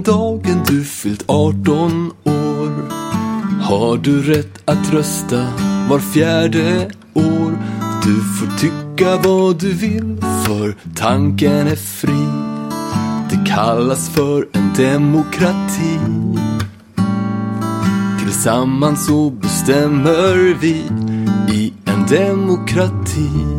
den dagen du fyllt 18 år har du rätt att rösta var fjärde år. Du får tycka vad du vill för tanken är fri. Det kallas för en demokrati. Tillsammans så bestämmer vi i en demokrati.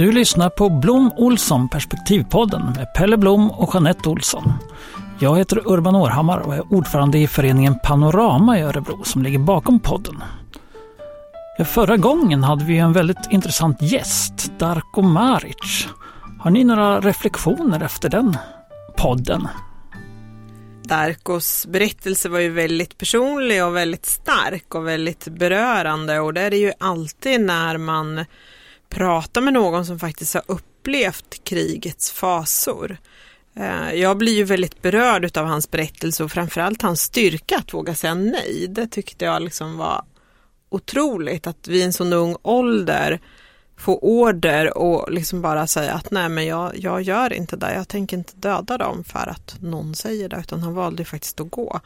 Du lyssnar på Blom Olsson Perspektivpodden med Pelle Blom och Jeanette Olsson. Jag heter Urban Århammar och är ordförande i föreningen Panorama i Örebro som ligger bakom podden. Förra gången hade vi en väldigt intressant gäst, Darko Maric. Har ni några reflektioner efter den podden? Darkos berättelse var ju väldigt personlig och väldigt stark och väldigt berörande och det är det ju alltid när man prata med någon som faktiskt har upplevt krigets fasor. Eh, jag blir ju väldigt berörd av hans berättelse och framförallt hans styrka att våga säga nej. Det tyckte jag liksom var otroligt att vid en sån ung ålder få order och liksom bara säga att nej men jag, jag gör inte det, jag tänker inte döda dem för att någon säger det utan han valde faktiskt att gå.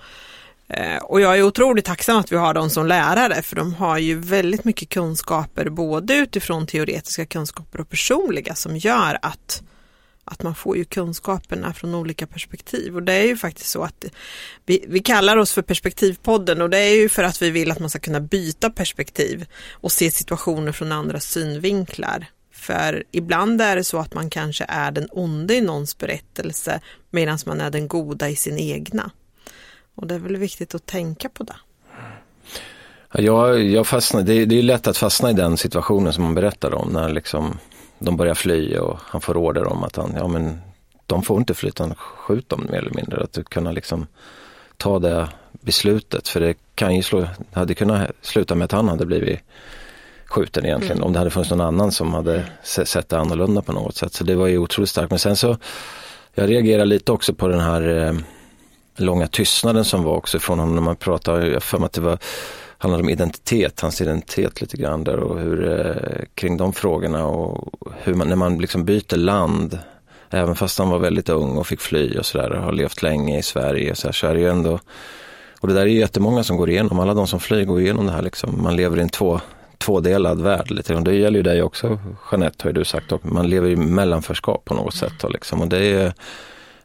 Eh, och jag är otroligt tacksam att vi har dem som lärare för de har ju väldigt mycket kunskaper både utifrån teoretiska kunskaper och personliga som gör att att man får ju kunskaperna från olika perspektiv och det är ju faktiskt så att vi, vi kallar oss för perspektivpodden och det är ju för att vi vill att man ska kunna byta perspektiv och se situationer från andra synvinklar. För ibland är det så att man kanske är den onde i någons berättelse medan man är den goda i sin egna. Och det är väl viktigt att tänka på det. Ja, jag, jag fastnar, det, är, det är lätt att fastna i den situationen som man berättar om när liksom de börjar fly och han får order om att han, ja men de får inte fly utan skjut dem mer eller mindre. Att kunna liksom ta det beslutet för det kan ju slå, hade kunnat sluta med att han hade blivit skjuten egentligen mm. om det hade funnits någon annan som hade sett det annorlunda på något sätt. Så det var ju otroligt starkt. Men sen så, jag reagerar lite också på den här eh, långa tystnaden som var också från honom. När man pratade, jag för mig att det var handlade om identitet, hans identitet lite grann där och hur, eh, kring de frågorna och hur man, när man liksom byter land, även fast han var väldigt ung och fick fly och sådär och har levt länge i Sverige så, här, så är det ju ändå, och det där är ju jättemånga som går igenom, alla de som flyr går igenom det här liksom, man lever i en två, tvådelad värld lite och det gäller ju dig också Jeanette har ju du sagt, och man lever i mellanförskap på något sätt och, liksom, och det är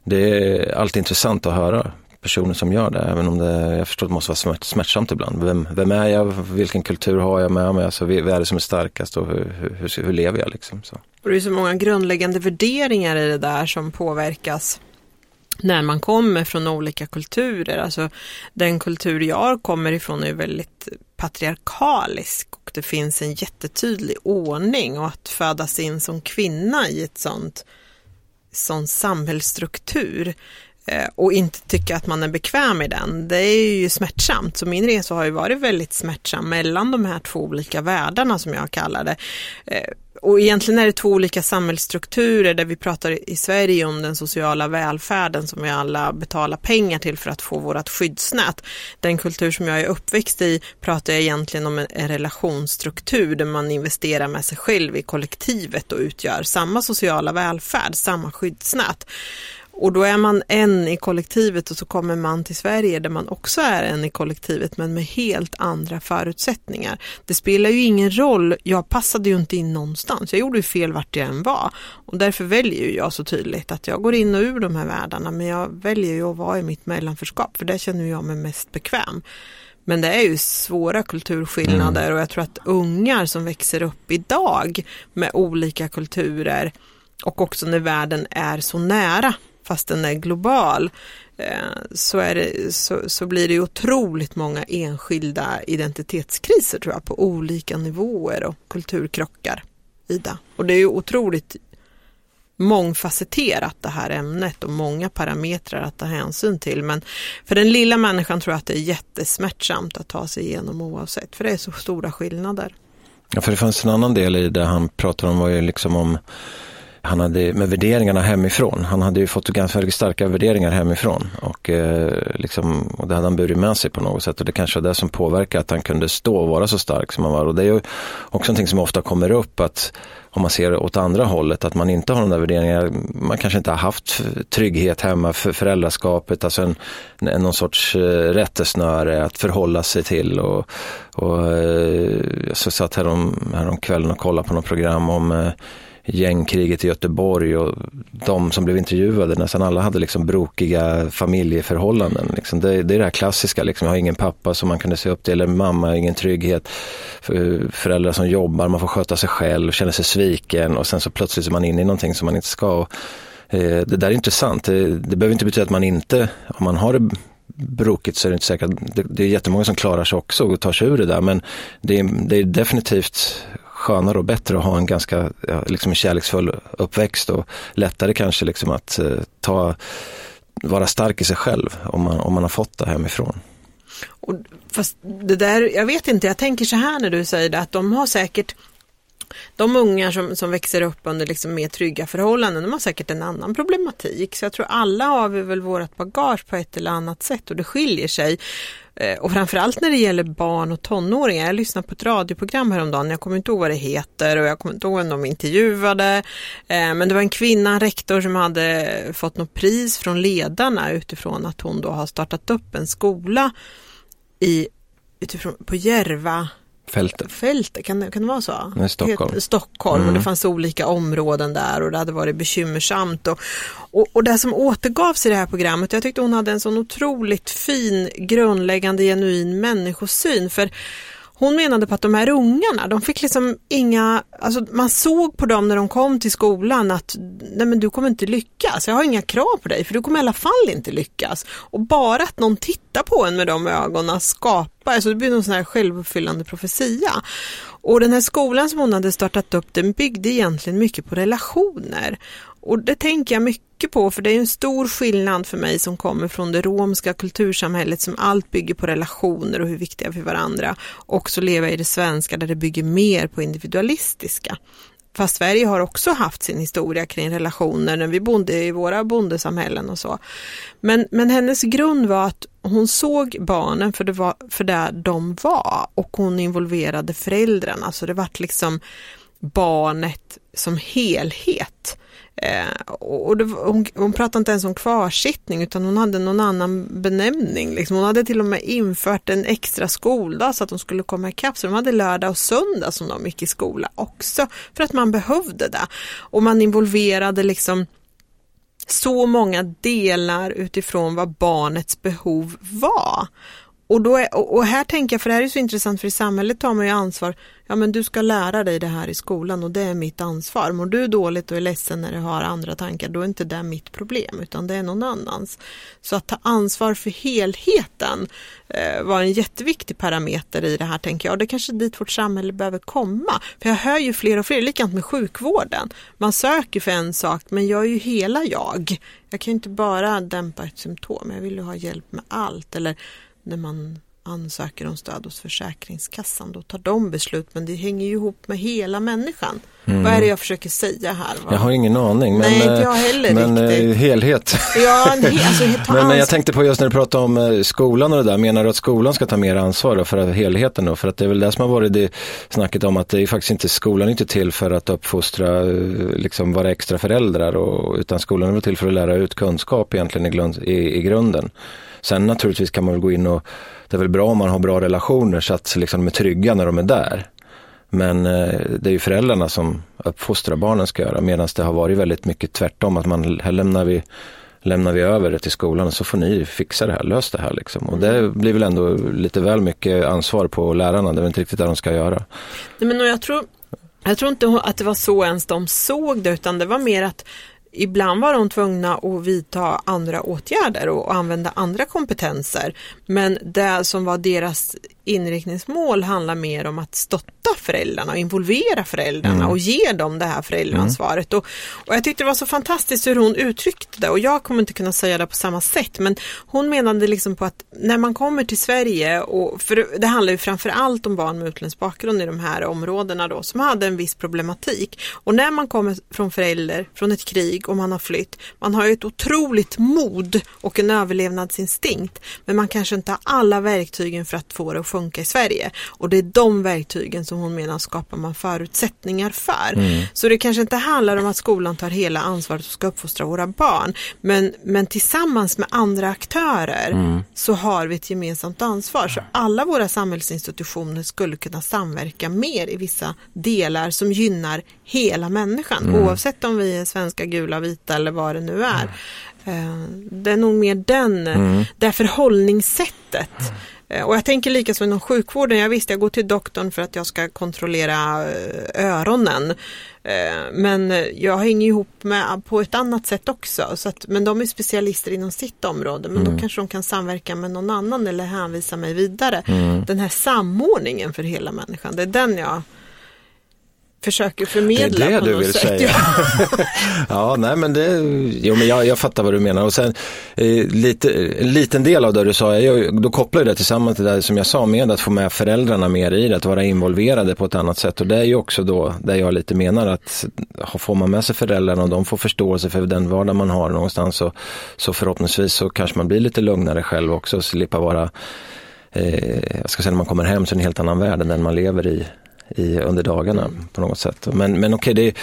det är alltid intressant att höra personer som gör det, även om det, jag förstår att det måste vara smärtsamt ibland. Vem, vem är jag, vilken kultur har jag med mig, alltså, vad är det som är starkast och hur, hur, hur lever jag liksom. Så. Och det är så många grundläggande värderingar i det där som påverkas när man kommer från olika kulturer. Alltså den kultur jag kommer ifrån är väldigt patriarkalisk och det finns en jättetydlig ordning och att födas in som kvinna i ett sånt sån samhällsstruktur eh, och inte tycka att man är bekväm i den, det är ju smärtsamt. Så min resa har ju varit väldigt smärtsam mellan de här två olika världarna som jag kallar det. Eh, och egentligen är det två olika samhällsstrukturer där vi pratar i Sverige om den sociala välfärden som vi alla betalar pengar till för att få vårt skyddsnät. Den kultur som jag är uppväxt i pratar jag egentligen om en relationsstruktur där man investerar med sig själv i kollektivet och utgör samma sociala välfärd, samma skyddsnät. Och då är man en i kollektivet och så kommer man till Sverige där man också är en i kollektivet men med helt andra förutsättningar. Det spelar ju ingen roll, jag passade ju inte in någonstans, jag gjorde ju fel vart jag än var. Och därför väljer ju jag så tydligt att jag går in och ur de här världarna men jag väljer ju att vara i mitt mellanförskap för där känner jag mig mest bekväm. Men det är ju svåra kulturskillnader mm. och jag tror att ungar som växer upp idag med olika kulturer och också när världen är så nära fast den är global, eh, så, är det, så, så blir det otroligt många enskilda identitetskriser tror jag på olika nivåer och kulturkrockar Ida. Och det är ju otroligt mångfacetterat det här ämnet och många parametrar att ta hänsyn till. Men för den lilla människan tror jag att det är jättesmärtsamt att ta sig igenom oavsett, för det är så stora skillnader. Ja, för det fanns en annan del i det han pratade om var ju liksom om han hade med värderingarna hemifrån. Han hade ju fått ganska starka värderingar hemifrån och, eh, liksom, och det hade han burit med sig på något sätt och det kanske var det som påverkade att han kunde stå och vara så stark som han var. Och det är ju också någonting som ofta kommer upp att om man ser åt andra hållet, att man inte har de där värderingarna. Man kanske inte har haft trygghet hemma för föräldraskapet, alltså en, en, någon sorts eh, rättesnöre att förhålla sig till. Och, och, eh, jag satt härom, härom kvällen och kollade på något program om eh, gängkriget i Göteborg och de som blev intervjuade, nästan alla hade liksom brokiga familjeförhållanden. Liksom. Det, det, är det här klassiska, liksom. jag har ingen pappa som man kunde se upp till, eller mamma, ingen trygghet. Föräldrar som jobbar, man får sköta sig själv, känner sig sviken och sen så plötsligt är man inne i någonting som man inte ska. Eh, det där är intressant, det, det behöver inte betyda att man inte, om man har det brokigt så är det inte säkert, det, det är jättemånga som klarar sig också och tar sig ur det där men det är, det är definitivt skönare och bättre att ha en ganska liksom en kärleksfull uppväxt och lättare kanske liksom att eh, ta, vara stark i sig själv om man, om man har fått det hemifrån. Och, fast det där, jag vet inte, jag tänker så här när du säger det att de har säkert de ungar som, som växer upp under liksom mer trygga förhållanden, de har säkert en annan problematik. Så jag tror alla har vi väl vårt bagage på ett eller annat sätt och det skiljer sig. Eh, och framförallt när det gäller barn och tonåringar. Jag lyssnade på ett radioprogram häromdagen, jag kommer inte ihåg vad det heter och jag kommer inte ihåg vem de intervjuade. Eh, men det var en kvinna, en rektor som hade fått något pris från ledarna utifrån att hon då har startat upp en skola i, utifrån, på Järva Fältet. Fältet, kan det, kan det vara så? Nej, Stockholm. Stockholm mm. och det mm. fanns olika områden där och det hade varit bekymmersamt. Och, och, och det som återgavs i det här programmet, jag tyckte hon hade en sån otroligt fin, grundläggande, genuin människosyn. För hon menade på att de här ungarna, de fick liksom inga, alltså man såg på dem när de kom till skolan att nej men du kommer inte lyckas, jag har inga krav på dig för du kommer i alla fall inte lyckas. Och bara att någon tittar på en med de ögonen skapar, alltså det blir någon sån här självuppfyllande profetia. Och den här skolan som hon hade startat upp den byggde egentligen mycket på relationer. Och det tänker jag mycket på för det är en stor skillnad för mig som kommer från det romska kultursamhället som allt bygger på relationer och hur viktiga vi är för varandra. Och så leva i det svenska där det bygger mer på individualistiska. Fast Sverige har också haft sin historia kring relationer när vi bodde i våra bondesamhällen och så. Men, men hennes grund var att hon såg barnen för det, var, för det de var och hon involverade föräldrarna så det vart liksom barnet som helhet. Eh, och det, hon, hon pratade inte ens om kvarsittning utan hon hade någon annan benämning. Liksom. Hon hade till och med infört en extra skoldag så att de skulle komma ikapp. Så de hade lördag och söndag som de gick i skola också för att man behövde det. Och man involverade liksom så många delar utifrån vad barnets behov var. Och, då är, och här tänker jag, för det här är så intressant för i samhället tar man ju ansvar, ja men du ska lära dig det här i skolan och det är mitt ansvar. Mår du dåligt och är ledsen när du har andra tankar, då är inte det mitt problem utan det är någon annans. Så att ta ansvar för helheten eh, var en jätteviktig parameter i det här tänker jag. Det är kanske dit vårt samhälle behöver komma. För jag hör ju fler och fler, likadant med sjukvården. Man söker för en sak men jag är ju hela jag. Jag kan ju inte bara dämpa ett symptom, jag vill ju ha hjälp med allt. Eller när man ansöker om stöd hos Försäkringskassan. Då tar de beslut men det hänger ju ihop med hela människan. Mm. Vad är det jag försöker säga här? Va? Jag har ingen aning. Men, Nej, inte jag heller men eh, riktigt. helhet. Ja, alltså, men, men, jag tänkte på just när du pratade om eh, skolan och det där. Menar du att skolan ska ta mer ansvar för helheten då? För att det är väl det som har varit det snacket om att det är faktiskt inte skolan är inte till för att uppfostra, eh, liksom vara extra föräldrar och, utan skolan är väl till för att lära ut kunskap egentligen i, i, i grunden. Sen naturligtvis kan man väl gå in och det är väl bra om man har bra relationer så att liksom, de är trygga när de är där. Men eh, det är ju föräldrarna som uppfostrar barnen ska göra medan det har varit väldigt mycket tvärtom att man, här lämnar vi lämnar vi över det till skolan och så får ni fixa det här, lös det här liksom. Och det blir väl ändå lite väl mycket ansvar på lärarna, det är inte riktigt det de ska göra. Nej, men jag, tror, jag tror inte att det var så ens de såg det utan det var mer att Ibland var de tvungna att vidta andra åtgärder och använda andra kompetenser. Men det som var deras inriktningsmål handlar mer om att stötta föräldrarna och involvera föräldrarna Mm. och ge dem det här föräldraansvaret. Och, och jag tyckte det var så fantastiskt hur hon uttryckte det och jag kommer inte kunna säga det på samma sätt men hon menade liksom på att när man kommer till Sverige och för det handlar ju framför allt om barn med utländsk bakgrund i de här områdena då som hade en viss problematik och när man kommer från förälder från ett krig och man har flytt man har ju ett otroligt mod och en överlevnadsinstinkt men man kanske inte har alla verktygen för att få det att funka i Sverige. Och det är de verktygen som hon menar skapar man förutsättningar för. Så det kanske inte handlar om att skolan tar hela ansvaret och ska uppfostra våra barn. Men, men tillsammans med andra aktörer så har vi ett gemensamt ansvar. Så alla våra samhällsinstitutioner skulle kunna samverka mer i vissa delar som gynnar hela människan. Oavsett om vi är svenska, gula, vita eller vad det nu är. Eh, Det är nog mer den, det här förhållningssättet. Eh, Och jag tänker lika som inom sjukvården, jag visste jag går till doktorn för att jag ska kontrollera eh, öronen. Eh, Men jag hänger ihop med på ett annat sätt också. Så att, men de är specialister inom sitt område. Men då kanske de kan samverka med någon annan eller hänvisa mig vidare. Den här samordningen för hela människan, det är den jag försöker förmedla Det är det du vill sätt. säga. Ja. Nej men det, jo men jag, jag fattar vad du menar och sen eh, lite, en liten del av det du sa, jag, då kopplar jag det tillsammans till det som jag sa med att få med föräldrarna mer i det, att vara involverade på ett annat sätt och det är ju också då där jag lite menar att får man med sig föräldrarna och de får förståelse för den vardag man har någonstans så, så förhoppningsvis så kanske man blir lite lugnare själv också och slippa vara eh, jag ska säga när man kommer hem så är det en helt annan värld än den man lever i, i under dagarna Mm. på något sätt. Men, men okej, det,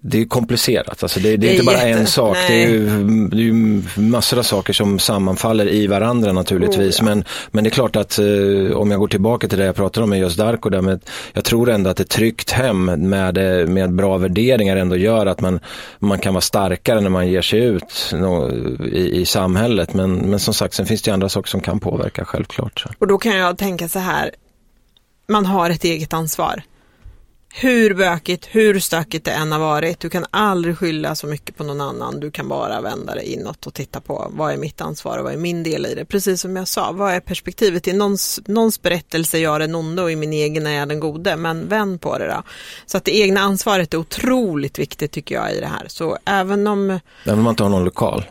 det är komplicerat. Alltså det, det är Det är inte bara jätte- en sak. Det är, ju, det är ju massor av saker som sammanfaller i varandra naturligtvis. Oh, ja. men, men det är klart att eh, om jag går tillbaka till det jag pratade om med just Darko, där med, jag tror ändå att ett tryggt hem med, eh, med bra värderingar ändå gör att man, man kan vara starkare när man ger sig ut nå, i, i samhället. Men, men som sagt, sen finns det ju andra saker som kan påverka självklart. Så. Och då kan jag tänka så här, man har ett eget ansvar. Hur bökigt, hur stökigt det än har varit, du kan aldrig skylla så mycket på någon annan. Du kan bara vända dig inåt och titta på vad är mitt ansvar och vad är min del i det. Precis som jag sa, vad är perspektivet? I någons, någons berättelse är jag den onde och i min egen är jag den gode. Men vänd på det då. Så att det egna ansvaret är otroligt viktigt tycker jag i det här. Så även om Även om man inte har någon lokal.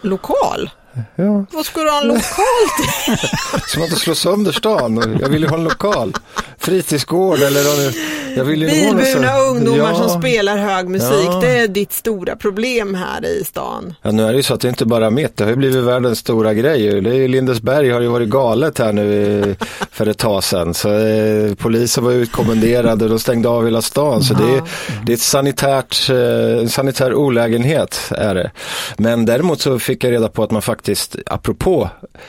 lokal, Ja. vad ska du ha en lokal till? Som att slå sönder stan. Jag vill ju ha en lokal. Fritidsgård eller jag vill ju Bilburna ungdomar ja. som spelar hög musik, Ja. det är ditt stora problem här i stan. Ja, nu är det ju så att det inte bara är mitt, det har ju blivit världens stora grej. Det är Lindesberg har ju varit galet här nu för ett tag sedan. Så eh, polisen var utkommenderade och de stängde av hela stan. Så det är, det är ett sanitärt, eh, sanitär olägenhet är det. Men däremot så fick jag reda på att man faktiskt, apropå,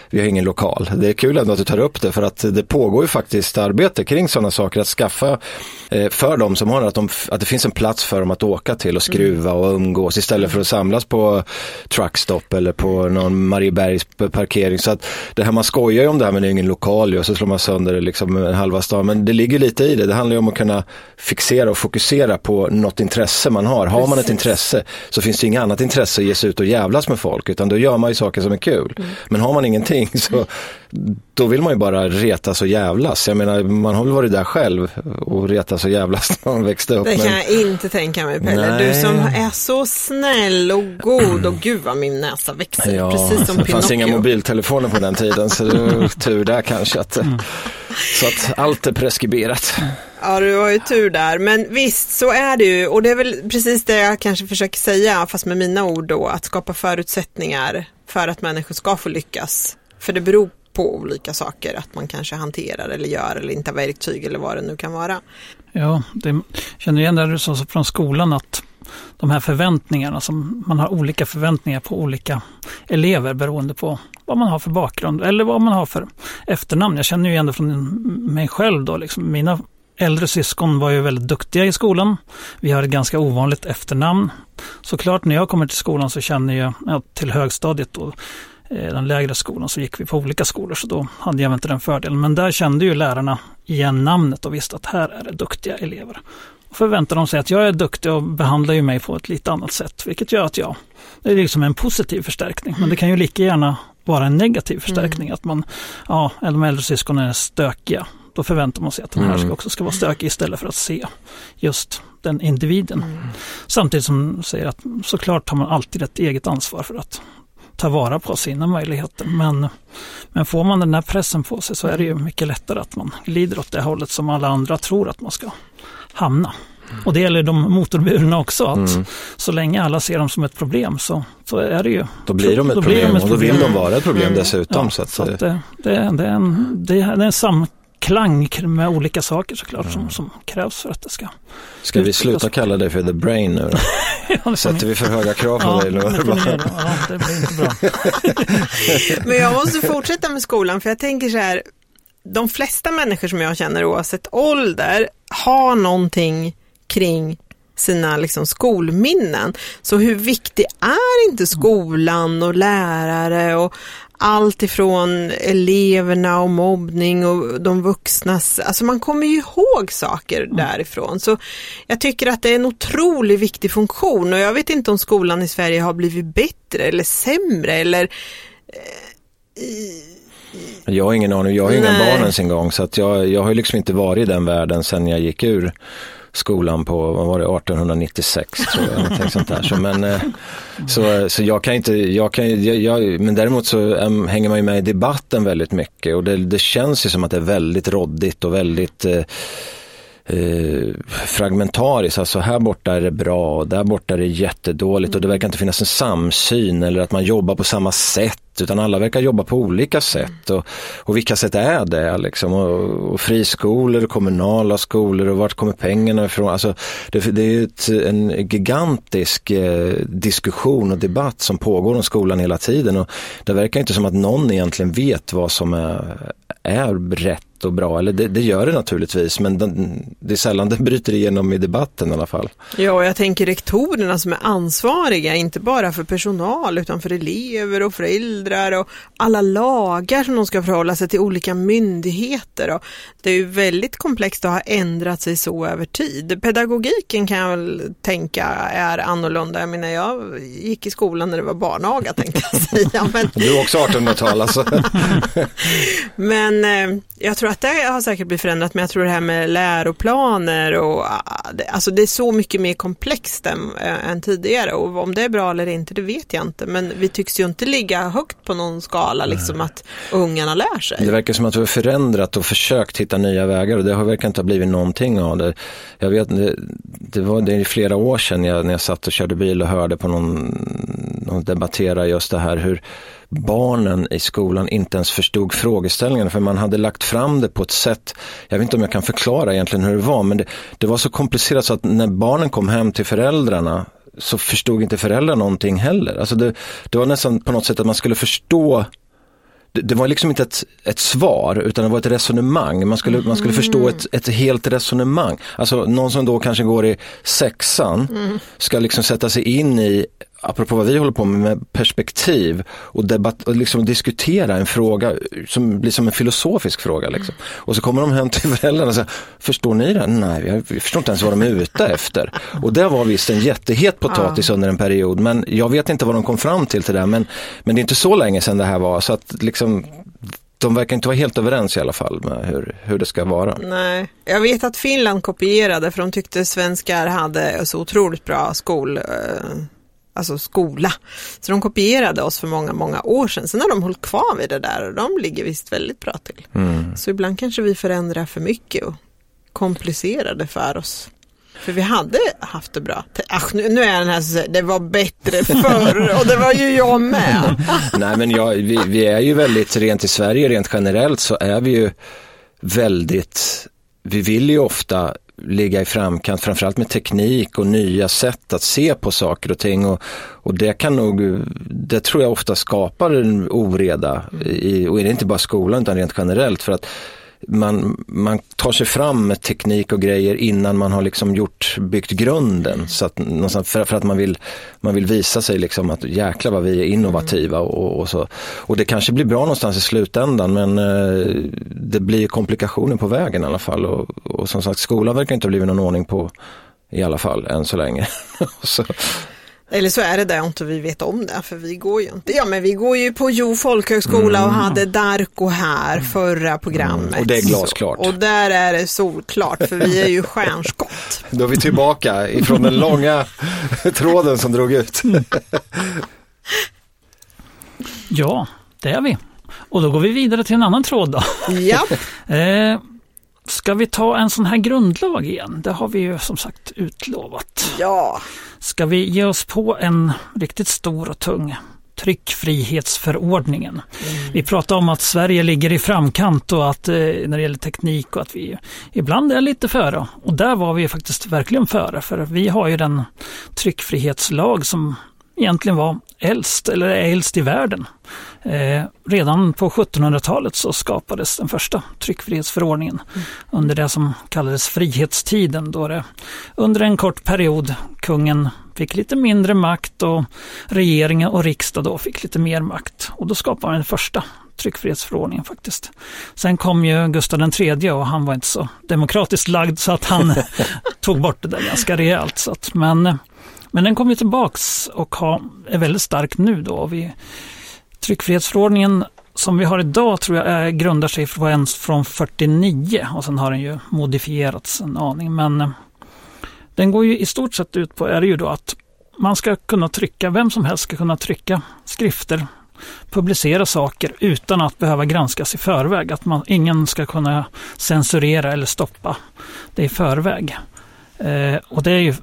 vi har ingen lokal. Det är kul ändå att du tar upp det för att det pågår ju faktiskt arbete kring sådana saker. Att skaffa eh, för de som har att, de, att det finns en plats för dem att åka till och skruva och umgås istället för att samlas på truckstop eller på någon Mariebergs parkering. Så att det här man skojar ju om det här men det är ingen lokal och så slår man sönder liksom halva stan. Men det ligger lite i det. Det handlar ju om att kunna fixera och fokusera på något intresse man har. Har man ett intresse så finns det inget annat intresse att ge sig ut och jävlas med folk utan då gör man ju saker som är kul. Men har man ingenting så då vill man ju bara retas och jävlas. Jag menar man har väl varit där själv och retas och jävlas när man växte upp. Det kan men... jag inte tänka mig Pelle. Nej. Du som är så snäll och god och gud vad min näsa växer. Ja, Precis som det fanns inga Pinocchio. mobiltelefoner på den tiden så det var tur där kanske. Att, Så att allt är preskriberat. Ja, du har ju tur där. Men visst, så är det ju. Och det är väl precis det jag kanske försöker säga, fast med mina ord då, att skapa förutsättningar för att människor ska få lyckas. För det beror på olika saker, att man kanske hanterar eller gör eller inte har verktyg eller vad det nu kan vara. Ja, det, känner igen det du sa från skolan att de här förväntningarna, som man har olika förväntningar på olika elever beroende på vad man har för bakgrund eller vad man har för efternamn. Jag känner ju igen det från mig själv då. Liksom. Mina äldre syskon var ju väldigt duktiga i skolan. Vi har ett ganska ovanligt efternamn. Såklart när jag kommer till skolan så känner jag, ja, till högstadiet då, eh, den lägre skolan så gick vi på olika skolor så då hade jag inte den fördelen. Men där kände ju lärarna igen namnet och visste att här är det duktiga elever. Och förväntar de sig att jag är duktig och behandlar ju mig på ett lite annat sätt, vilket gör att jag, det är liksom en positiv förstärkning. Men det kan ju lika gärna vara en negativ förstärkning. Att man, ja, de äldre syskonen är stökiga. Då förväntar man sig att den här Mm. ska också ska vara stökig istället för att se just den individen. Mm. Samtidigt som säger att såklart har man alltid ett eget ansvar för att ta vara på sina möjligheter. Men, men får man den här pressen på sig så är det ju mycket lättare att man glider åt det hållet som alla andra tror att man ska hamna. Och det gäller de motorburna också. Att Mm. Så länge alla ser dem som ett problem så, så är det ju Då blir de ett Då blir de problem ett och då vill problem. de vara ett problem Mm. dessutom. Ja, så att, så att det, det, det, är en, det är en samklang med olika saker såklart som, som krävs för att det ska... ska vi sluta kalla dig för the brain nu då? Ja, det Sätter vi för höga krav på ja, dig? det får ni göra. ja, det blir inte bra. Men jag måste fortsätta med skolan för jag tänker så här, de flesta människor som jag känner oavsett ålder har någonting kring sina liksom, skolminnen. Så hur viktig är inte skolan och lärare och allt ifrån eleverna och mobbning och de vuxnas, alltså man kommer ju ihåg saker därifrån. Så jag tycker att det är en otroligt viktig funktion och jag vet inte om skolan i Sverige har blivit bättre eller sämre eller Jag har ingen aning, jag har inga barn ens en gång så att jag, jag har ju liksom inte varit i den världen sedan jag gick ur skolan på, vad var det, 1896 tror jag, sånt där. Så, men, eh, så, så jag kan inte, jag kan, jag, jag, men däremot så äm, hänger man ju med i debatten väldigt mycket och det, det känns ju som att det är väldigt råddigt och väldigt eh, eh, fragmentariskt, alltså här borta är det bra och där borta är det jättedåligt och det verkar inte finnas en samsyn eller att man jobbar på samma sätt utan alla verkar jobba på olika sätt och, och vilka sätt är det liksom och, och friskolor och kommunala skolor och vart kommer pengarna ifrån? Alltså, det, det är ett, en gigantisk eh, diskussion och debatt som pågår om skolan hela tiden och det verkar inte som att någon egentligen vet vad som är, är rätt och bra, eller det, det gör det naturligtvis men den, det är sällan det bryter igenom i debatten i alla fall. Ja, och jag tänker rektorerna som är ansvariga, inte bara för personal utan för elever och föräldrar och alla lagar som de ska förhålla sig till olika myndigheter. Och det är ju väldigt komplext och har ändrat sig så över tid. Pedagogiken kan jag väl tänka är annorlunda. Jag menar, jag gick i skolan när det var barnaga tänkte jag säga. Men, Du är också 1800-tal alltså. men eh, jag tror att det har säkert blivit förändrat, men jag tror det här med läroplaner och ah, det, alltså det är så mycket mer komplext än, äh, än tidigare och om det är bra eller inte, det vet jag inte. Men vi tycks ju inte ligga högt på någon skala, liksom att ungarna lär Det sig. verkar som att du har förändrat och försökt hitta nya vägar och det har verkar inte ha blivit någonting av det. Jag vet, det, det var det är flera år sedan jag, när jag satt och körde bil och hörde på någon, någon debattera just det här hur barnen i skolan inte ens förstod frågeställningen för man hade lagt fram det på ett sätt, jag vet inte om jag kan förklara egentligen hur det var, men det, det var så komplicerat så att när barnen kom hem till föräldrarna så förstod inte föräldrar någonting heller. Alltså det, det var nästan på något sätt att man skulle förstå det, var liksom inte ett, ett svar utan det var ett resonemang. Man skulle, man skulle förstå ett, ett helt resonemang. Alltså någon som då kanske går i sexan ska liksom sätta sig in i, apropå vad vi håller på med, med perspektiv och, debatt, och liksom diskutera en fråga som blir som en filosofisk fråga. Liksom. Och så kommer de hem till föräldrarna och säger, förstår ni det? Nej, jag förstår inte ens vad de är ute efter. Och det var visst en jättehet potatis under en period, men jag vet inte vad de kom fram till till det, men, men det är inte så länge sedan det här var, så att liksom de verkar inte vara helt överens i alla fall med hur, hur det ska vara. Nej, jag vet att Finland kopierade för de tyckte svenskar hade så otroligt bra skol, eh, alltså skola. Så de kopierade oss för många, många år sedan. Sen har de hållit kvar vid det där och de ligger visst väldigt bra till. Mm. Så ibland kanske vi förändrar för mycket och komplicerar det för oss. För vi hade haft det bra. Ach, nu, nu är den här säger det var bättre förr och det var ju jag med. Nej men jag, vi, vi är ju väldigt, rent i Sverige, rent generellt så är vi ju väldigt, vi vill ju ofta ligga i framkant, framförallt med teknik och nya sätt att se på saker och ting. Och, och det kan nog, det tror jag ofta skapar en oreda, i, och det är inte bara skolan utan rent generellt. för att man, man tar sig fram med teknik och grejer innan man har liksom gjort, byggt grunden. Så att, för, för att man vill, man vill visa sig liksom att jäkla vad vi är innovativa och, och så. Och det kanske blir bra någonstans i slutändan men eh, det blir komplikationer på vägen i alla fall. Och, och som sagt skolan verkar inte ha blivit någon ordning på i alla fall än så länge. så, eller så är det där inte vi vet om det, för vi går ju inte. Ja, men vi går ju på Jo folkhögskola och hade Darko här förra programmet. Mm, och det är glasklart. Så, och där är det solklart, för vi är ju stjärnskott. Då är vi tillbaka ifrån den långa tråden som drog ut. Ja, det är vi. Och då går vi vidare till en annan tråd då. Ja, Eh, ska vi ta en sån här grundlag igen? Det har vi ju som sagt utlovat. ja. Ska vi ge oss på en riktigt stor och tung tryckfrihetsförordningen. Vi pratar om att Sverige ligger i framkant och att eh, när det gäller teknik och att vi ibland är lite före. Och där var vi faktiskt verkligen före för vi har ju den tryckfrihetslag som egentligen var äldst eller är äldst i världen. Eh, redan på 1700-talet så skapades den första tryckfrihetsförordningen under det som kallades frihetstiden då det under en kort period kungen fick lite mindre makt och regeringen och riksdag då fick lite mer makt. Och då skapade man den första tryckfrihetsförordningen faktiskt. Sen kom ju Gustav III och han var inte så demokratiskt lagd så att han tog bort det där ganska rejält. Så att, men, men den kom ju tillbaks och har, är väldigt stark nu då. Vi, tryckfrihetsförordningen som vi har idag tror jag är, grundar sig på en från 49 och sen har den ju modifierats en aning. Men eh, den går ju i stort sett ut på är det ju då att man ska kunna trycka, vem som helst ska kunna trycka skrifter, publicera saker utan att behöva granskas i förväg. Att man, ingen ska kunna censurera eller stoppa det i förväg. Eh, och det är ju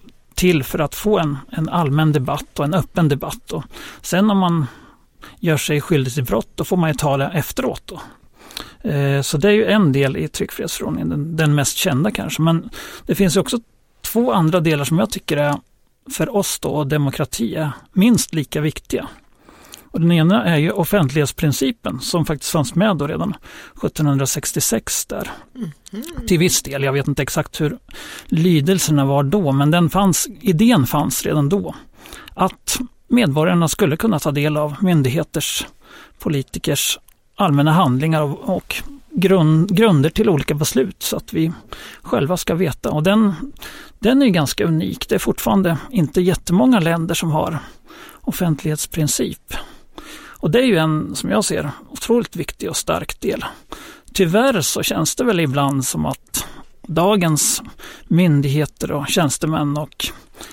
till för att få en, en allmän debatt och en öppen debatt. Och sen om man gör sig skyldig till brott, då får man ju ta det efteråt. Då. Eh, så det är ju en del i tryckfrihetsförordningen, den, den mest kända kanske. Men det finns ju också två andra delar som jag tycker är för oss då och demokrati är minst lika viktiga. Och den ena är ju offentlighetsprincipen som faktiskt fanns med då redan 1766 där. Till viss del, jag vet inte exakt hur lydelserna var då, men den fanns, idén fanns redan då. Att medborgarna skulle kunna ta del av myndigheters, politikers allmänna handlingar och, och grund, grunder till olika beslut så att vi själva ska veta. Och den, den är ganska unik. Det är fortfarande inte jättemånga länder som har offentlighetsprincip. Och det är ju en, som jag ser, otroligt viktig och stark del. Tyvärr så känns det väl ibland som att dagens myndigheter och tjänstemän och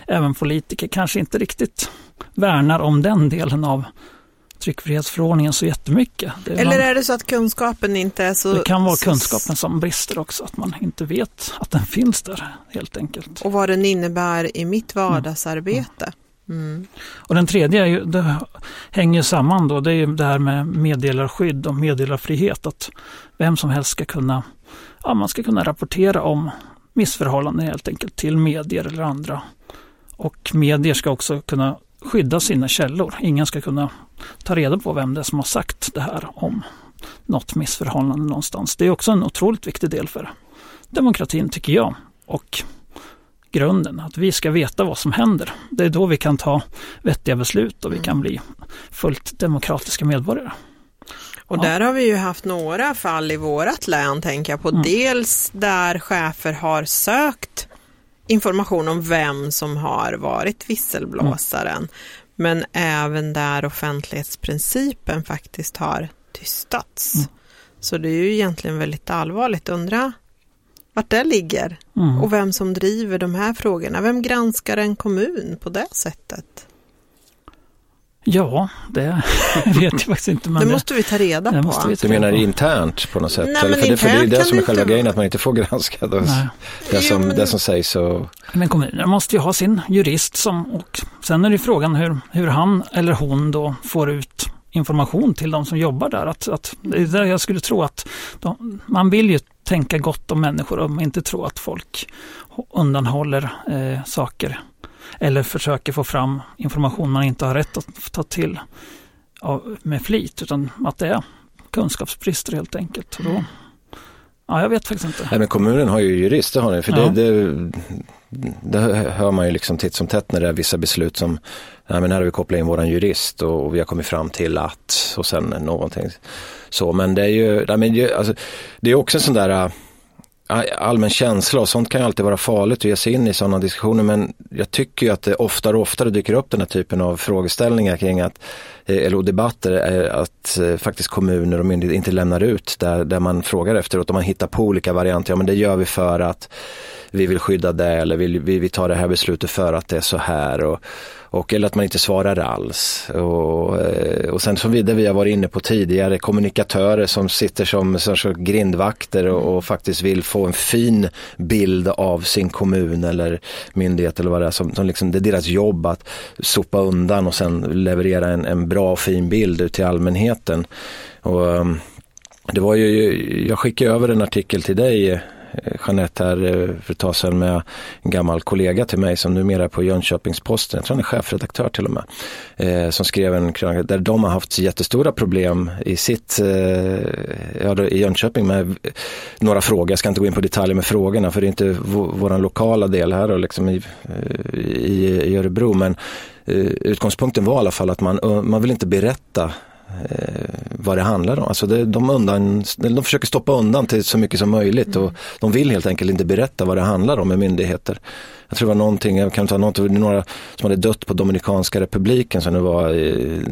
även politiker kanske inte riktigt värnar om den delen av tryckfrihetsförordningen så jättemycket. Det, Eller man, är det så att kunskapen inte är så... det kan vara kunskapen som brister också, att man inte vet att den finns där helt enkelt. Och vad den innebär i mitt vardagsarbete. Mm. Och den tredje är ju, det hänger samman då, det är ju det här med meddelarskydd och meddelarfrihet. Att vem som helst ska kunna, ja, man ska kunna rapportera om missförhållanden helt enkelt till medier eller andra. Och medier ska också kunna skydda sina källor. Ingen ska kunna ta reda på vem det är som har sagt det här om något missförhållande någonstans. Det är också en otroligt viktig del för demokratin tycker jag. Och grunden, att vi ska veta vad som händer. Det är då vi kan ta vettiga beslut och vi kan bli fullt demokratiska medborgare. Och Ja. där har vi ju haft några fall i vårat län, tänker jag på. Mm. Dels där chefer har sökt information om vem som har varit visselblåsaren. Mm. Men även där offentlighetsprincipen faktiskt har tystats. Mm. Så det är ju egentligen väldigt allvarligt. Undra vart det ligger Mm. och vem som driver de här frågorna. Vem granskar en kommun på det sättet? Ja, det vet jag faktiskt inte. Men det måste vi ta reda det på. måste vi Du menar internt på något sätt? Nej, Eller men för, det, för det är det som är själva inte grejen, att man inte får granska det, det, som, men- det som sägs. Och, Men kommunerna måste ju ha sin jurist som, och sen är det frågan hur, hur han eller hon då får ut information till de som jobbar där. Att, att, det är där jag skulle tro att de, man vill ju tänka gott om människor och inte tro att folk undanhåller eh, saker eller försöker få fram information man inte har rätt att ta till av, med flit utan att det är kunskapsbrister helt enkelt. Och då, ja, jag vet faktiskt inte. nej, men kommunen har ju jurist, det har ni. För Ja. det, det, det hör man ju liksom titt som tätt när det är vissa beslut som, nej men här har vi kopplat in våran jurist och, och vi har kommit fram till att, och sen någonting så. Men det är ju, nej, men, ju- alltså, det är också en sån där, äh, allmän känsla och sånt kan ju alltid vara farligt att ge sig in i sådana diskussioner men jag tycker ju att det oftare och oftare dyker upp den här typen av frågeställningar kring att, eh, eller debatter, eh, att eh, faktiskt kommuner och myndigheter inte lämnar ut där, där man frågar efteråt och man hittar på olika varianter, ja men det gör vi för att vi vill skydda det eller vi, vi, vi tar det här beslutet för att det är så här. Och, och, eller att man inte svarar alls. Och, eh, och sen som vi, det vi har varit inne på tidigare, kommunikatörer som sitter som, som grindvakter och, och, faktiskt vill få en fin bild av sin kommun eller myndighet eller vad det är. Som, som liksom, det är deras jobb att sopa undan och sen leverera en, en bra och fin bild ut till allmänheten. Och, ehm, det var ju, jag skickade över en artikel till dig Eh, Jeanette här eh, för ett tag sedan med en gammal kollega till mig som numera är på Jönköpings-Posten, jag tror han är chefredaktör till och med, eh, som skrev en krönika där de har haft jättestora problem i sitt, eh, ja, i Jönköping med några frågor, jag ska inte gå in på detaljer med frågorna för det är inte vår lokala del här och liksom i, i, i Örebro, men utgångspunkten var i alla fall att man, man vill inte berätta vad det handlar om. Alltså det, de, undan, de försöker stoppa undan till så mycket som möjligt och de vill helt enkelt inte berätta vad det handlar om med myndigheter. Jag tror det var någonting, jag kan ta något, några som hade dött på Dominikanska republiken som det var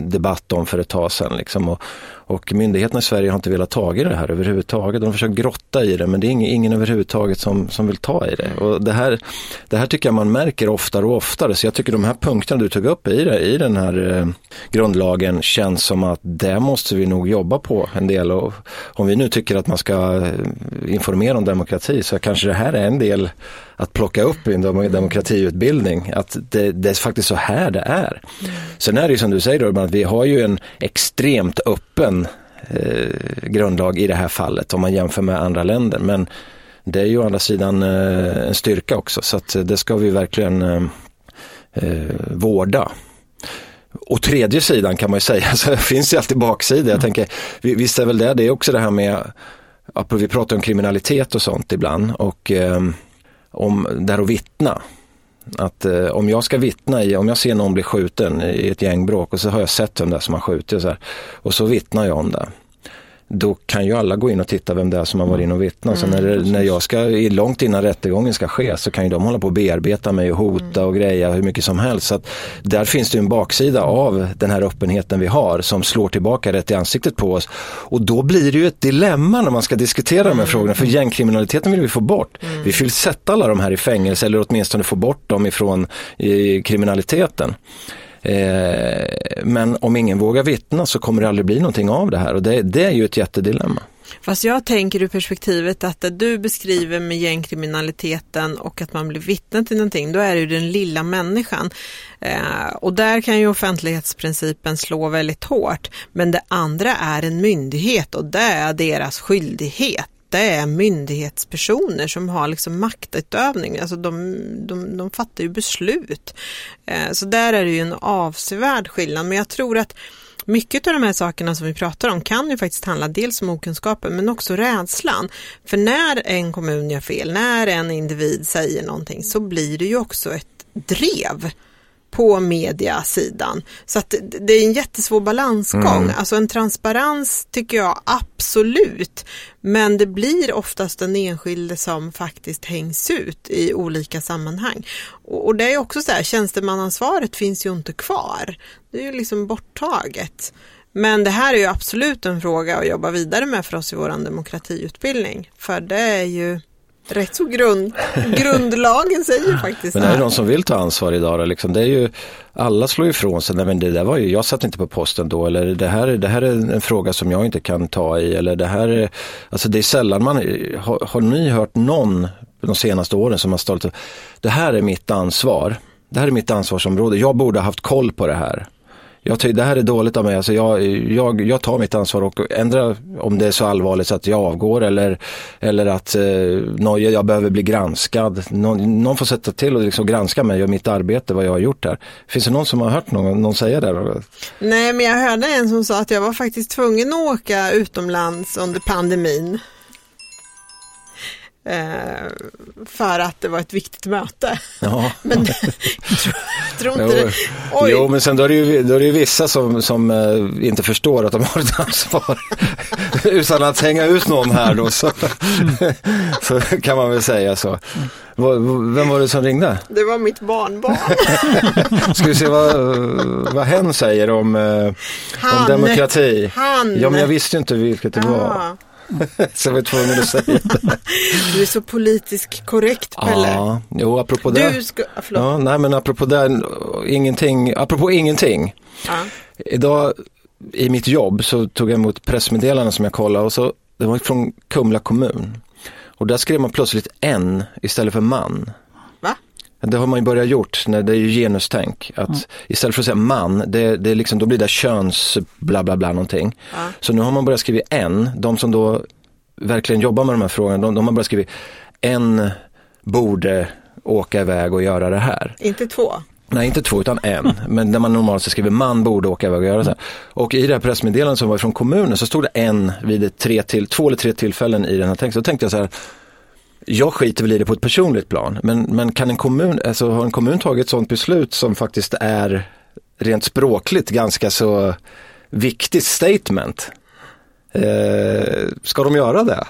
debatt om för ett tag sedan. Liksom. Och, och myndigheterna i Sverige har inte velat ta i det här överhuvudtaget. De försöker grotta i det men det är ingen, ingen överhuvudtaget som, som vill ta i det. Och det, här, det här tycker jag man märker oftare och oftare. Så jag tycker de här punkterna du tog upp i, det, i den här eh, grundlagen känns som att det måste vi nog jobba på en del. Och om vi nu tycker att man ska eh, informera om demokrati så kanske det här är en del att plocka upp i en demokratiutbildning. Att det, det är faktiskt så här det är. Mm. Sen är det ju som du säger Urban, att vi har ju en extremt öppen eh, grundlag i det här fallet om man jämför med andra länder. Men det är ju å andra sidan eh, en styrka också så att det ska vi verkligen eh, eh vårda. Och tredje sidan kan man ju säga, så det finns ju alltid baksida. Jag tänker, visst är väl det, det är också det här med, vi pratar om kriminalitet och sånt ibland och eh, om där att vittna. Att eh, om jag ska vittna i, om jag ser någon bli skjuten i ett gängbråk och så har jag sett vem det är som har skjutit och så, här, och så vittnar jag om det då kan ju alla gå in och titta vem det är som har varit in och vittnat. Mm, så när, när jag ska, långt innan rättegången ska ske så kan ju de hålla på och bearbeta mig och hota och greja hur mycket som helst. Så att där finns det en baksida av den här öppenheten vi har som slår tillbaka rätt i ansiktet på oss. Och då blir det ju ett dilemma när man ska diskutera de här mm. frågorna. För gängkriminaliteten vill vi få bort. Mm. Vi vill sätta alla de här i fängelse eller åtminstone få bort dem ifrån kriminaliteten. Eh, men om ingen vågar vittna så kommer det aldrig bli någonting av det här och det, det är ju ett jättedilemma. Fast jag tänker ur perspektivet att det du beskriver med gängkriminaliteten och att man blir vittne till någonting, då är det ju den lilla människan. Eh, och där kan ju offentlighetsprincipen slå väldigt hårt. Men det andra är en myndighet och det är deras skyldighet det är myndighetspersoner som har liksom maktutövning, alltså de, de, de fattar ju beslut. Eh, så där är det ju en avsevärd skillnad, men jag tror att mycket av de här sakerna som vi pratar om kan ju faktiskt handla dels om okunskapen men också rädslan. För när en kommun gör fel, när en individ säger någonting så blir det ju också ett drev på mediasidan. Så att det är en jättesvår balansgång. Mm. Alltså en transparens tycker jag absolut. Men det blir oftast den enskilde som faktiskt hängs ut i olika sammanhang. Och, det är också så här, tjänstemannaansvaret finns ju inte kvar. Det är ju liksom borttaget. Men det här är ju absolut en fråga att jobba vidare med för oss i vår demokratiutbildning. För det är ju rätt så grund, grundlagen säger faktiskt Men är det någon som vill ta ansvar idag då? Liksom, det är ju, alla slår ifrån sig, nej men det där var ju, jag satt inte på posten då eller det här, det här är en fråga som jag inte kan ta i eller det här är, alltså det är sällan man, har, har ni hört någon de senaste åren som har stått det här är mitt ansvar, det här är mitt ansvarsområde, jag borde ha haft koll på det här jag tycker det här är dåligt av mig, alltså jag, jag, jag tar mitt ansvar och ändrar om det är så allvarligt så att jag avgår eller, eller att eh, jag behöver bli granskad. Någon, någon får sätta till och liksom granska mig och mitt arbete, vad jag har gjort här. Finns det någon som har hört någon, någon säga det? Nej, men jag hörde en som sa att jag var faktiskt tvungen att åka utomlands under pandemin Eh, för att det var ett viktigt möte. Ja. Men jag tror, tror inte Jo. det. Oj, Jo, men sen då är det ju, då är det vissa som, som eh, inte förstår att de har ett ansvar. Utan att hänga ut någon här då så, så kan man väl säga så. Vem var det som ringde? det var mitt barnbarn. Ska vi se vad, vad hen säger om, eh, om Han. demokrati. Han. Ja, men jag visste inte vilket det var. Så jag var tvungen att säga det. du är så politiskt korrekt Pelle. Ja, jo, apropå det. Du ska, ah. Ja, nej, men apropå det, ingenting, apropå ingenting. Ja. Idag i mitt jobb så tog jag emot pressmeddelanden som jag kollade och så, det var från Kumla kommun. Och där skrev man plötsligt en istället för man. Det har man ju börjat gjort, när det är ju genustänk. Att istället för att säga man, det, det är liksom, då blir det köns bla bla bla någonting. Ja. Så nu har man börjat skriva en, de som då verkligen jobbar med de här frågorna, de, de har börjat skriva en borde åka iväg och göra det här. Inte två. Nej, inte två utan en. Men när man normalt så skriver man borde åka iväg och göra så här. Och i det här pressmeddelandet som var från kommunen så stod det en vid tre till, två eller tre tillfällen i den här texten. Då tänkte jag så här, jag skiter väl i det på ett personligt plan, men, men kan en kommun, alltså har en kommun tagit ett sådant beslut som faktiskt är rent språkligt ganska så viktigt statement? Eh, ska de göra det?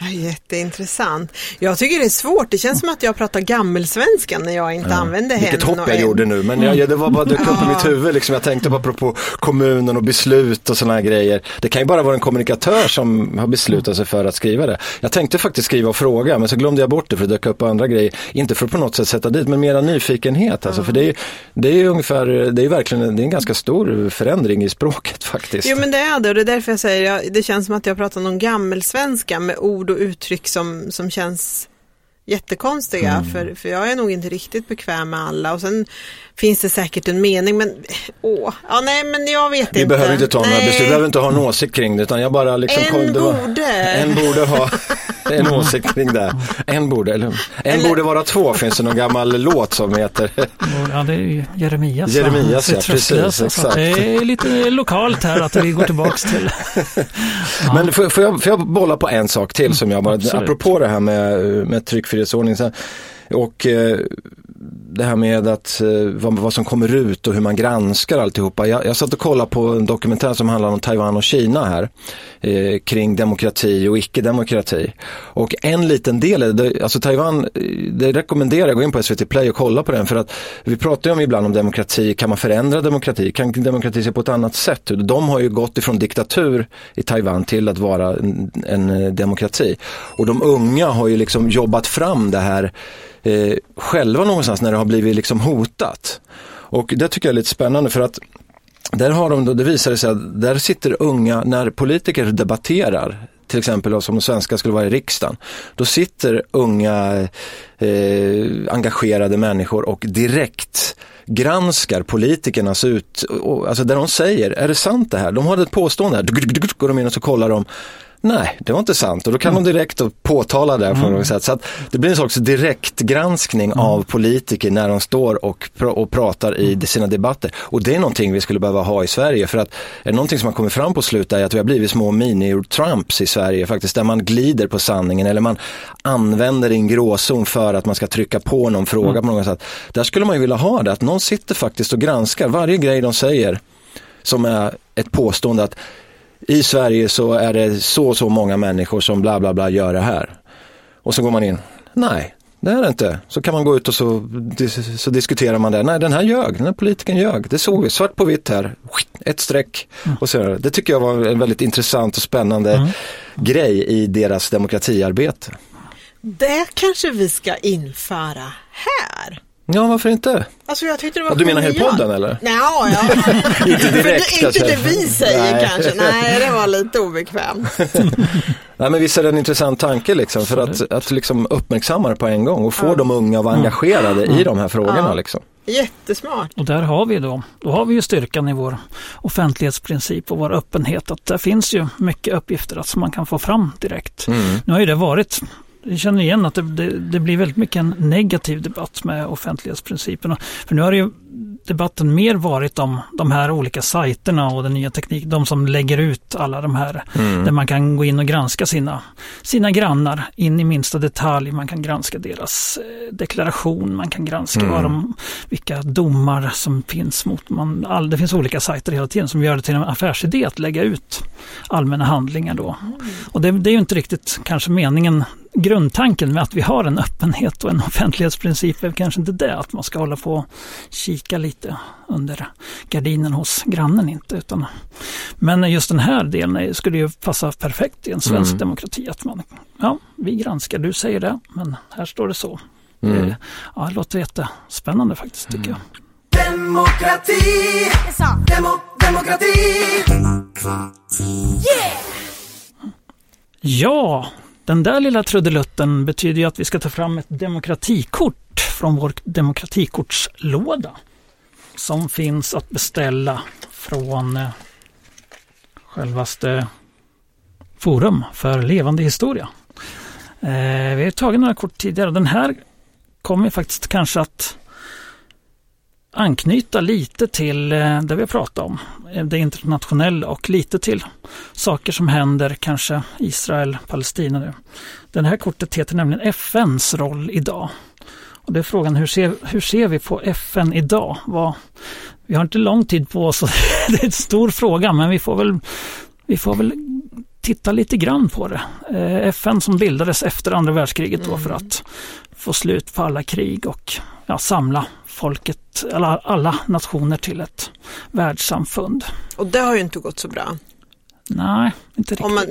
Ja, Jätteintressant. Jag tycker det är svårt. Det känns som att jag pratar gammelsvenska när jag inte använder hen. Vilket hopp jag en. gjorde nu, men jag, det var bara dök upp i mitt huvud. Liksom. Jag tänkte bara apropå kommunen och beslut och sådana här grejer. Det kan ju bara vara en kommunikatör som har beslutat sig för att skriva det. Jag tänkte faktiskt skriva och fråga, men så glömde jag bort det för det dök upp andra grejer. Inte för att på något sätt sätta dit, men mera nyfikenhet. Alltså, För det är, ju- det är ungefär, det är verkligen det är en ganska stor förändring i språket faktiskt. Jo men det är det och det är därför jag säger, det känns som att jag pratar någon gammelsvenska med ord och uttryck som, som känns jättekonstiga Mm. för, för jag är nog inte riktigt bekväm med alla och sen finns det säkert en mening men åh, ja nej men jag vet Vi inte. behöver inte ta några beslut, vi behöver inte ha en åsikt kring det utan jag bara liksom En kom- det var- borde. En borde ha en åsikt kring det. En borde, eller, en Eller- borde vara två, finns det någon gammal låt som heter. Ja, det är Jeremias. Jeremias, ja, precis, så att Det är lite lokalt här att vi går tillbaks till. Ja. Men får, får, jag, får jag bolla på en sak till som jag bara, absolut. apropå det här med, med tryckfrihetsordning så här, och eh, det här med att, eh, vad, vad som kommer ut och hur man granskar alltihopa. Jag, jag satt och kollade på en dokumentär som handlar om Taiwan och Kina här, eh, kring demokrati och icke-demokrati. Och en liten del, det, alltså Taiwan, eh, det rekommenderar jag, gå in på SVT Play och kolla på den för att vi pratar ju om ibland om demokrati, kan man förändra demokrati? Kan demokrati se på ett annat sätt? De har ju gått ifrån diktatur i Taiwan till att vara en, en eh, demokrati. Och de unga har ju liksom jobbat fram det här eh, själva någonstans när det har blivit liksom hotat. Och det tycker jag är lite spännande för att där har de, då- det visar sig att där sitter unga, när politiker debatterar, till exempel som de svenska skulle vara i riksdagen, då sitter unga eh, engagerade människor och direkt granskar politikernas ut, och, alltså där de säger, är det sant det här? De har ett påstående här, går de in och så kollar de, Nej, det var inte sant och då kan de direkt påtala det på något sätt. Så att det blir en slags direktgranskning av politiker när de står och, pr- och pratar i sina debatter. Och det är någonting vi skulle behöva ha i Sverige för att är det någonting som har kommit fram på slutet är att vi har blivit små mini-Trumps i Sverige faktiskt, där man glider på sanningen eller man använder en gråzon för att man ska trycka på någon fråga på något sätt. Där skulle man ju vilja ha det, att någon sitter faktiskt och granskar varje grej de säger som är ett påstående att i Sverige så är det så så många människor som bla bla bla gör det här. Och så går man in, nej, det är det inte. Så kan man gå ut och så, så diskuterar man det. Nej, den här ljög, den här politikern ljög. Det såg vi, svart på vitt här, ett streck. Och så, det tycker jag var en väldigt intressant och spännande grej i deras demokratiarbete. Det kanske vi ska införa här. Ja, varför inte? Alltså jag tyckte det var Ja, du menar hela podden, eller? Ja, ja. Inte direkt, För det, inte det vi säger Nej. kanske. Nej, det var lite obekvämt. Nej, men visst är det en intressant tanke liksom, för att, att liksom uppmärksamma det på en gång och få de unga att vara engagerade i de här frågorna. Ja. Liksom. Jättesmart. Och där har vi då, då har vi ju styrkan i vår offentlighetsprincip och vår öppenhet att där finns ju mycket uppgifter att som man kan få fram direkt. Nu har ju det varit jag känner igen att det, det, det blir väldigt mycket en negativ debatt med offentlighetsprincipen. För nu har ju debatten mer varit om de här olika sajterna och den nya tekniken. De som lägger ut alla de här mm. där man kan gå in och granska sina, sina grannar in i minsta detalj. Man kan granska deras eh, deklaration, man kan granska mm. vad de, vilka domar som finns mot man. All, det finns olika sajter hela tiden som gör det till en affärsidé att lägga ut allmänna handlingar då. Mm. Och det, det är ju inte riktigt kanske meningen grundtanken med att vi har en öppenhet och en offentlighetsprincip är kanske inte det att man ska hålla på och kika lite under gardinen hos grannen inte. Utan, men just den här delen skulle ju passa perfekt i en svensk mm. demokrati. Att man, ja, vi granskar, du säger det, men här står det så. Mm. Det, ja, det låter jättespännande faktiskt tycker jag. Demokrati! Demo, demokrati! Yeah! Ja, den där lilla trudelutten betyder ju att vi ska ta fram ett demokratikort från vår demokratikortslåda som finns att beställa från eh, självaste Forum för levande historia. Eh, vi har tagit några kort tidigare. Den här kommer faktiskt kanske att anknyta lite till eh, det vi har pratat om, eh, det internationella och lite till saker som händer, kanske Israel, Palestina nu. Det här kortet heter nämligen FNs roll idag. Och det är frågan hur ser, hur ser vi på FN idag? Vad, vi har inte lång tid på oss, det är en stor fråga men vi får väl, vi får väl titta lite grann på det. Eh, FN som bildades efter andra världskriget då för mm. att få slut på alla krig och ja, samla folket, alla, alla nationer till ett världssamfund. Och det har ju inte gått så bra. Nej, inte riktigt. Om, man,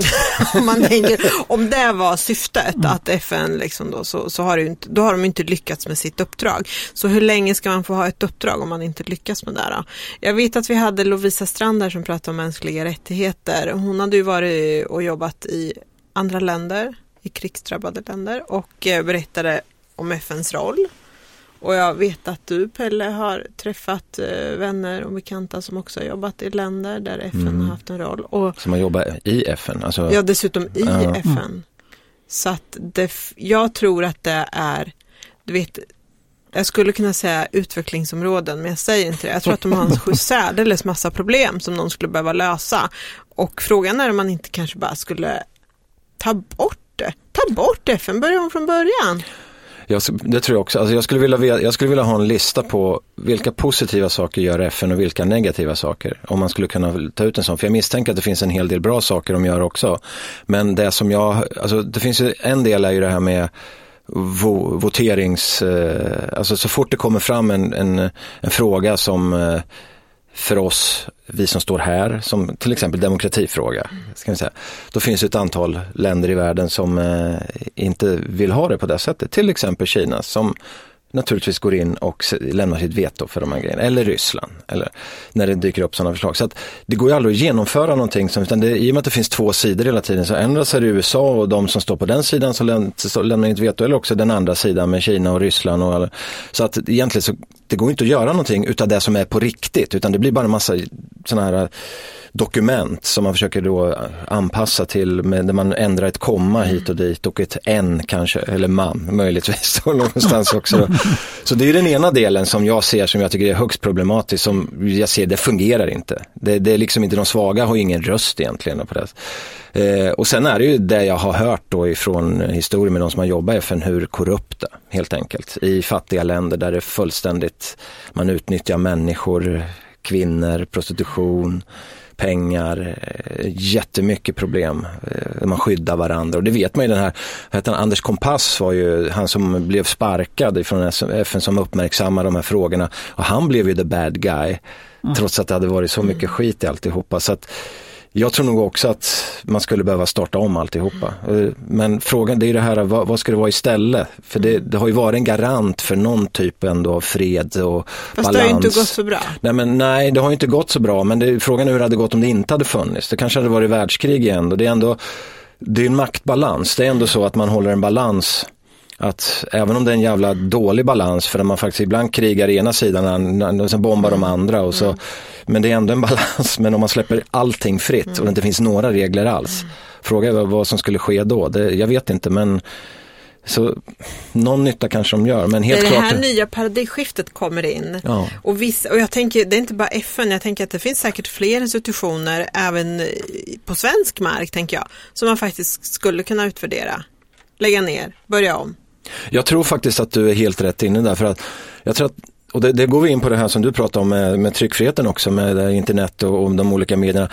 om, man tänker, om det var syftet, mm. att FN liksom då, så, så har, inte, då har de inte lyckats med sitt uppdrag. Så hur länge ska man få ha ett uppdrag om man inte lyckas med det? Då? Jag vet att vi hade Lovisa Strand där som pratade om mänskliga rättigheter. Hon hade ju varit och jobbat i andra länder, i krigsdrabbade länder och eh, berättade om FNs roll och jag vet att du Pelle har träffat eh, vänner och bekanta som också har jobbat i länder där FN mm. har haft en roll. Och, som har jobbat i FN? Alltså... Ja, dessutom i. FN. Mm. Så att det, jag tror att det är, du vet, jag skulle kunna säga utvecklingsområden, men jag säger inte det. Jag tror att de har en särdeles massa problem som de skulle behöva lösa. Och frågan är om man inte kanske bara skulle ta bort det. Ta bort FN, börja om från början. Jag, det tror jag också. Alltså jag, skulle vilja, jag skulle vilja ha en lista på vilka positiva saker gör FN och vilka negativa saker. Om man skulle kunna ta ut en sån. För jag misstänker att det finns en hel del bra saker de gör också. Men det som jag, alltså det finns ju, en del är ju det här med vo, voterings, eh, alltså så fort det kommer fram en, en, en fråga som eh, för oss, vi som står här, som till exempel demokratifråga. Ska säga. Då finns det ett antal länder i världen som eh, inte vill ha det på det sättet. Till exempel Kina som naturligtvis går in och lämnar sitt veto för de här grejerna. Eller Ryssland, eller när det dyker upp sådana förslag. Så att det går ju aldrig att genomföra någonting, som, utan det, i och med att det finns två sidor hela tiden, så ändras är det USA och de som står på den sidan som lämnar inte veto, eller också den andra sidan med Kina och Ryssland. Och, så att egentligen så det går inte att göra någonting utav det som är på riktigt, utan det blir bara en massa sådana här dokument som man försöker då anpassa till, med, där man ändrar ett komma hit och dit och ett en kanske, eller man möjligtvis någonstans också. Så det är den ena delen som jag ser som jag tycker är högst problematisk, som jag ser det fungerar inte. Det, det är liksom inte de svaga har ingen röst egentligen på det. Eh, och sen är det ju det jag har hört då ifrån historien med de som har jobbat i FN, hur korrupta helt enkelt. I fattiga länder där det är fullständigt, man utnyttjar människor, kvinnor, prostitution, pengar, eh, jättemycket problem. Eh, man skyddar varandra och det vet man ju den här, heter han, Anders Kompass var ju han som blev sparkad från FN som uppmärksammar de här frågorna och han blev ju the bad guy. Mm. Trots att det hade varit så mycket skit i alltihopa. Så att, jag tror nog också att man skulle behöva starta om alltihopa. Eh, men frågan det är det här, vad, vad ska det vara istället? För det, det, har ju varit en garant för någon typ ändå av fred och Fast balans. Fast det har ju inte gått så bra. Nej, men, nej det har ju inte gått så bra. Men det, frågan är hur det hade gått om det inte hade funnits. Det kanske hade varit världskrig igen. Och det är ändå det är en maktbalans. Det är ändå så att man håller en balans att även om det är en jävla dålig balans för att man faktiskt ibland krigar ena sidan och sen bombar de andra och så mm. Men det är ändå en balans, men om man släpper allting fritt och det inte finns några regler alls. Fråga vad som skulle ske då, det, jag vet inte men Så någon nytta kanske de gör, men helt det är klart. det här nya paradigmskiftet kommer in. Ja. Och, vissa, och jag tänker, det är inte bara FN, jag tänker att det finns säkert fler institutioner även på svensk mark, tänker jag, som man faktiskt skulle kunna utvärdera, lägga ner, börja om. Jag tror faktiskt att du är helt rätt inne där, för att jag tror att och det, det går vi in på det här som du pratade om med, med tryckfriheten också, med internet och, och de olika medierna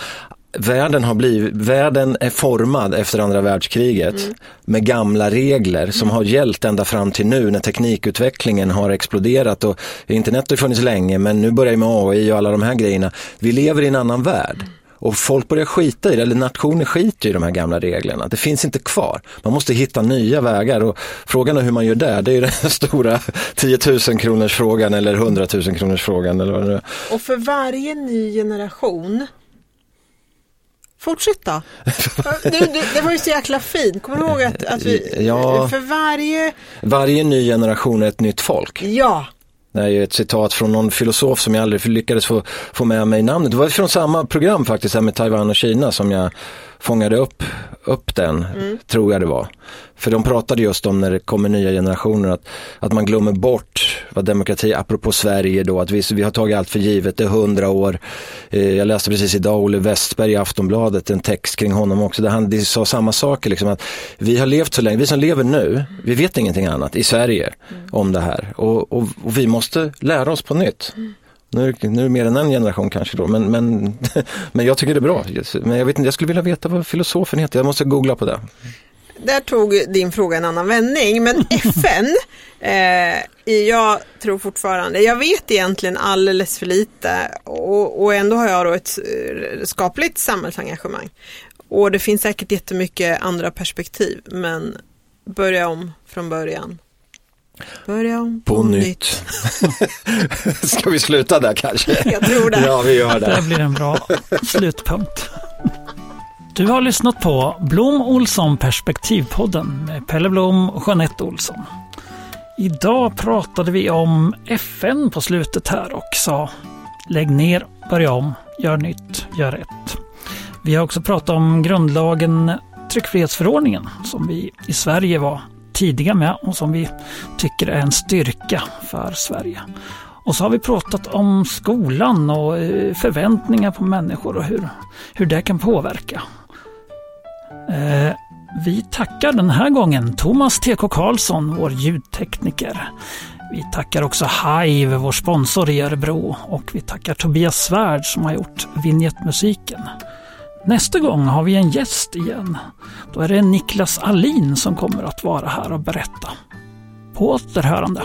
världen, har blivit, världen är formad efter andra världskriget mm. med gamla regler som mm. har gällt ända fram till nu när teknikutvecklingen har exploderat och internet har funnits länge men nu börjar med AI och alla de här grejerna. Vi lever i en annan värld. Och folk börjar skita i det, eller nationer skiter i de här gamla reglerna. Det finns inte kvar. Man måste hitta nya vägar och frågan är hur man gör där. Det är den stora 10 000 kronors frågan eller 100 000 kronors frågan. Eller vad det är. Och för varje ny generation Fortsätt då. Du, du, det var ju så jäkla fint. Kommer du ihåg att, att vi, ja, för varje... Varje ny generation är ett nytt folk. Ja. Det är ju ett citat från någon filosof som jag aldrig lyckades få, få med mig i namnet. Det var från samma program faktiskt, här med Taiwan och Kina som jag fångade upp, upp den, mm. tror jag det var. För de pratade just om när det kommer nya generationer att, att man glömmer bort vad demokrati, apropå Sverige då, att vi, vi har tagit allt för givet, det är hundra år. Eh, jag läste precis idag Olle Westberg i Aftonbladet, en text kring honom också, där han sa samma saker, liksom, att vi har levt så länge, vi som lever nu, vi vet ingenting annat i Sverige mm. om det här och, och, och, vi måste lära oss på nytt. Mm. Nu, nu är det mer än en generation kanske då, men, men, men jag tycker det är bra. Men jag, vet inte, jag skulle vilja veta vad filosofen heter, jag måste googla på det. Där tog din fråga en annan vändning, men FN, eh, jag tror fortfarande, jag vet egentligen alldeles för lite och, och ändå har jag då ett eh, skapligt samhällsengagemang. Och det finns säkert jättemycket andra perspektiv, men börja om från början. Börja om på, på nytt. Ska vi sluta där kanske? Jag tror det. Ja, vi gör det. Det blir en bra slutpunkt. Du har lyssnat på Blom Olsson Perspektivpodden med Pelle Blom och Jeanette Olsson. Idag pratade vi om FN på slutet här och sa lägg ner, börja om, gör nytt, gör rätt. Vi har också pratat om grundlagen tryckfrihetsförordningen som vi i Sverige var tidiga med och som vi tycker är en styrka för Sverige. Och så har vi pratat om skolan och eh, förväntningar på människor och hur, hur det kan påverka. Eh, vi tackar den här gången Thomas TK Karlsson, vår ljudtekniker. Vi tackar också Hive, vår sponsor i Örebro och vi tackar Tobias Svärd som har gjort vignettmusiken. Nästa gång har vi en gäst igen. Då är det Niklas Alin som kommer att vara här och berätta. På återhörande.